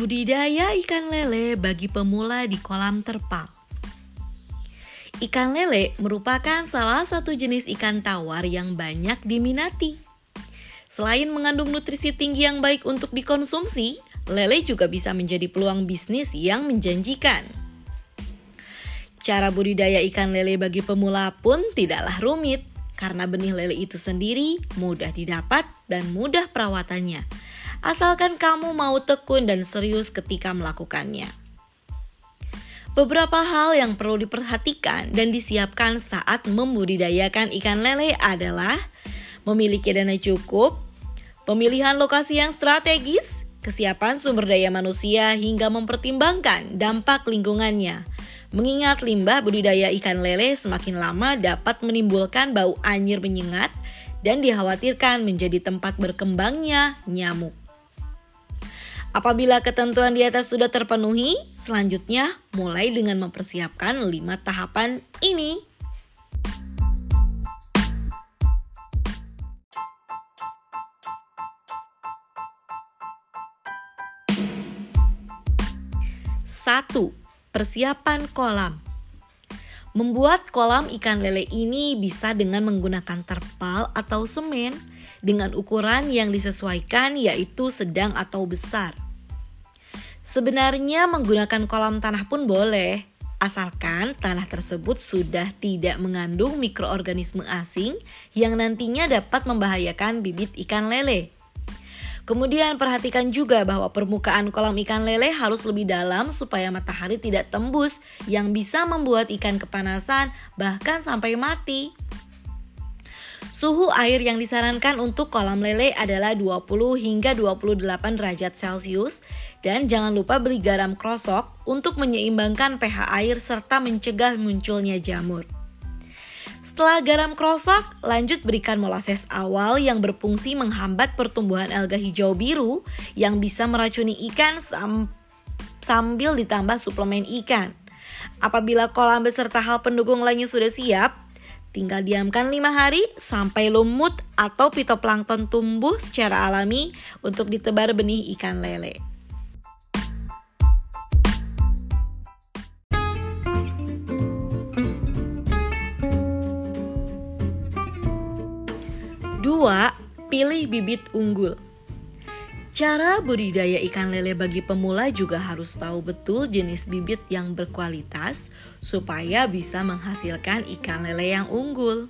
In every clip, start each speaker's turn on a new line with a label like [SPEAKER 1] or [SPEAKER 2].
[SPEAKER 1] Budidaya ikan lele bagi pemula di kolam terpal. Ikan lele merupakan salah satu jenis ikan tawar yang banyak diminati. Selain mengandung nutrisi tinggi yang baik untuk dikonsumsi, lele juga bisa menjadi peluang bisnis yang menjanjikan. Cara budidaya ikan lele bagi pemula pun tidaklah rumit, karena benih lele itu sendiri mudah didapat dan mudah perawatannya asalkan kamu mau tekun dan serius ketika melakukannya. Beberapa hal yang perlu diperhatikan dan disiapkan saat membudidayakan ikan lele adalah memiliki dana cukup, pemilihan lokasi yang strategis, kesiapan sumber daya manusia hingga mempertimbangkan dampak lingkungannya. Mengingat limbah budidaya ikan lele semakin lama dapat menimbulkan bau anyir menyengat dan dikhawatirkan menjadi tempat berkembangnya nyamuk. Apabila ketentuan di atas sudah terpenuhi, selanjutnya mulai dengan mempersiapkan lima tahapan ini. Satu, persiapan kolam. Membuat kolam ikan lele ini bisa dengan menggunakan terpal atau semen dengan ukuran yang disesuaikan yaitu sedang atau besar. Sebenarnya menggunakan kolam tanah pun boleh, asalkan tanah tersebut sudah tidak mengandung mikroorganisme asing yang nantinya dapat membahayakan bibit ikan lele. Kemudian perhatikan juga bahwa permukaan kolam ikan lele harus lebih dalam supaya matahari tidak tembus yang bisa membuat ikan kepanasan bahkan sampai mati. Suhu air yang disarankan untuk kolam lele adalah 20 hingga 28 derajat Celcius dan jangan lupa beli garam krosok untuk menyeimbangkan pH air serta mencegah munculnya jamur. Setelah garam krosok, lanjut berikan molases awal yang berfungsi menghambat pertumbuhan alga hijau biru yang bisa meracuni ikan sam sambil ditambah suplemen ikan. Apabila kolam beserta hal pendukung lainnya sudah siap, Tinggal diamkan 5 hari sampai lumut atau fitoplankton tumbuh secara alami untuk ditebar benih ikan lele. Dua, pilih bibit unggul. Cara budidaya ikan lele bagi pemula juga harus tahu betul jenis bibit yang berkualitas supaya bisa menghasilkan ikan lele yang unggul.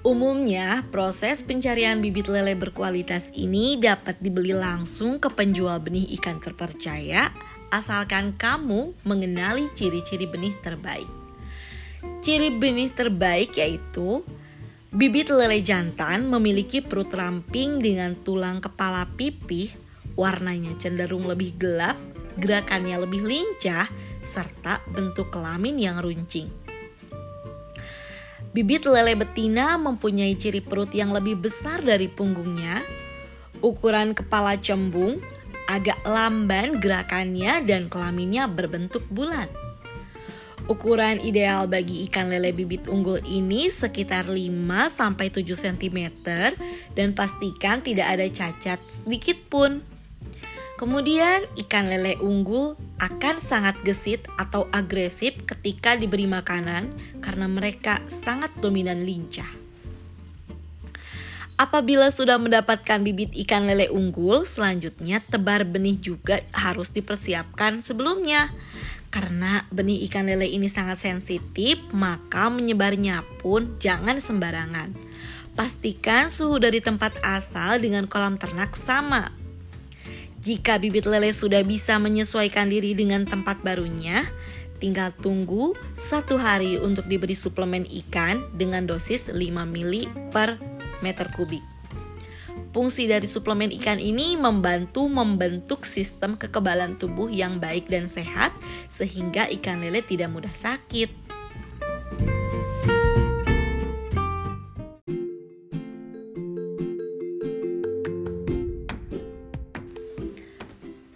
[SPEAKER 1] Umumnya, proses pencarian bibit lele berkualitas ini dapat dibeli langsung ke penjual benih ikan terpercaya asalkan kamu mengenali ciri-ciri benih terbaik. Ciri benih terbaik yaitu Bibit lele jantan memiliki perut ramping dengan tulang kepala pipih, warnanya cenderung lebih gelap, gerakannya lebih lincah, serta bentuk kelamin yang runcing. Bibit lele betina mempunyai ciri perut yang lebih besar dari punggungnya, ukuran kepala cembung, agak lamban gerakannya dan kelaminnya berbentuk bulat. Ukuran ideal bagi ikan lele bibit unggul ini sekitar 5-7 cm dan pastikan tidak ada cacat sedikit pun. Kemudian ikan lele unggul akan sangat gesit atau agresif ketika diberi makanan karena mereka sangat dominan lincah. Apabila sudah mendapatkan bibit ikan lele unggul, selanjutnya tebar benih juga harus dipersiapkan sebelumnya karena benih ikan lele ini sangat sensitif, maka menyebarnya pun jangan sembarangan. Pastikan suhu dari tempat asal dengan kolam ternak sama. Jika bibit lele sudah bisa menyesuaikan diri dengan tempat barunya, tinggal tunggu satu hari untuk diberi suplemen ikan dengan dosis 5 ml per meter kubik. Fungsi dari suplemen ikan ini membantu membentuk sistem kekebalan tubuh yang baik dan sehat sehingga ikan lele tidak mudah sakit.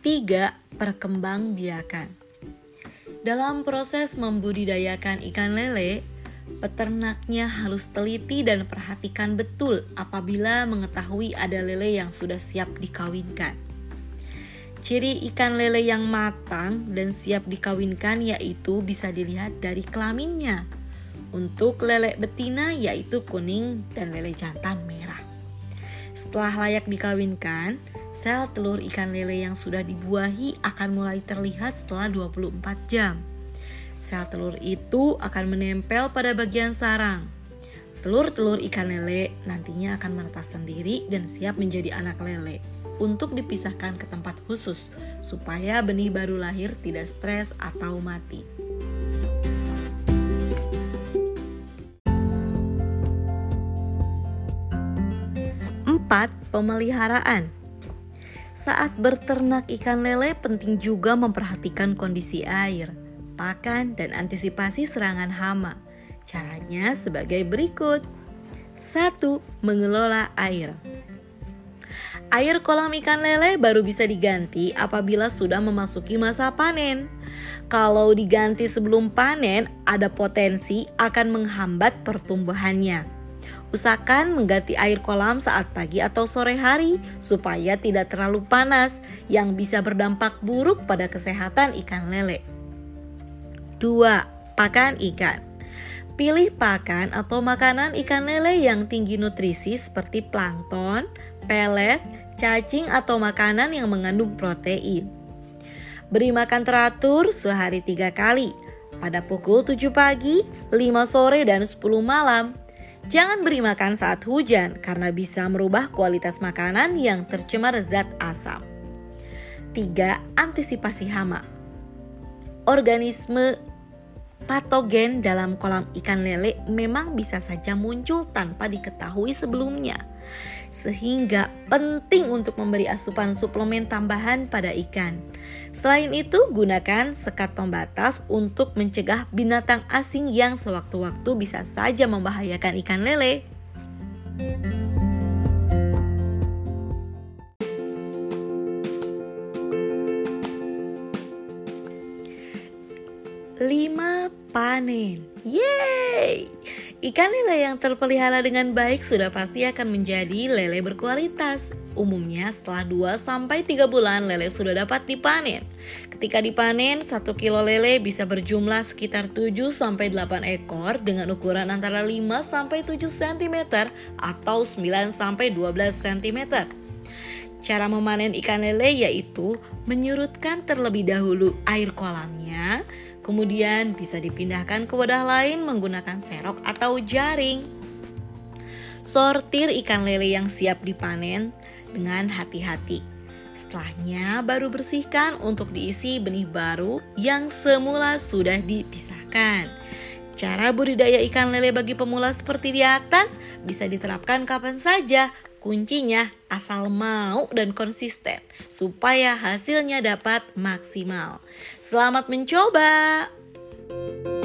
[SPEAKER 1] Tiga, perkembangbiakan. Dalam proses membudidayakan ikan lele, Peternaknya harus teliti dan perhatikan betul apabila mengetahui ada lele yang sudah siap dikawinkan. Ciri ikan lele yang matang dan siap dikawinkan yaitu bisa dilihat dari kelaminnya. Untuk lele betina yaitu kuning dan lele jantan merah. Setelah layak dikawinkan, sel telur ikan lele yang sudah dibuahi akan mulai terlihat setelah 24 jam. Sel telur itu akan menempel pada bagian sarang. Telur-telur ikan lele nantinya akan menetas sendiri dan siap menjadi anak lele untuk dipisahkan ke tempat khusus supaya benih baru lahir tidak stres atau mati. Empat, pemeliharaan. Saat berternak ikan lele penting juga memperhatikan kondisi air, pakan, dan antisipasi serangan hama. Caranya sebagai berikut. 1. Mengelola air. Air kolam ikan lele baru bisa diganti apabila sudah memasuki masa panen. Kalau diganti sebelum panen, ada potensi akan menghambat pertumbuhannya. Usahakan mengganti air kolam saat pagi atau sore hari supaya tidak terlalu panas yang bisa berdampak buruk pada kesehatan ikan lele. 2. Pakan ikan. Pilih pakan atau makanan ikan lele yang tinggi nutrisi seperti plankton, pelet, cacing atau makanan yang mengandung protein. Beri makan teratur sehari tiga kali, pada pukul 7 pagi, 5 sore, dan 10 malam. Jangan beri makan saat hujan karena bisa merubah kualitas makanan yang tercemar zat asam. 3. Antisipasi hama. Organisme patogen dalam kolam ikan lele memang bisa saja muncul tanpa diketahui sebelumnya. Sehingga penting untuk memberi asupan suplemen tambahan pada ikan. Selain itu, gunakan sekat pembatas untuk mencegah binatang asing yang sewaktu-waktu bisa saja membahayakan ikan lele. 5 panen. Yeay! Ikan lele yang terpelihara dengan baik sudah pasti akan menjadi lele berkualitas. Umumnya setelah 2 sampai 3 bulan lele sudah dapat dipanen. Ketika dipanen, 1 kilo lele bisa berjumlah sekitar 7 sampai 8 ekor dengan ukuran antara 5 sampai 7 cm atau 9 sampai 12 cm. Cara memanen ikan lele yaitu menyurutkan terlebih dahulu air kolamnya, Kemudian bisa dipindahkan ke wadah lain menggunakan serok atau jaring. Sortir ikan lele yang siap dipanen dengan hati-hati. Setelahnya baru bersihkan untuk diisi benih baru yang semula sudah dipisahkan. Cara budidaya ikan lele bagi pemula seperti di atas bisa diterapkan kapan saja Kuncinya asal mau dan konsisten supaya hasilnya dapat maksimal. Selamat mencoba. thank you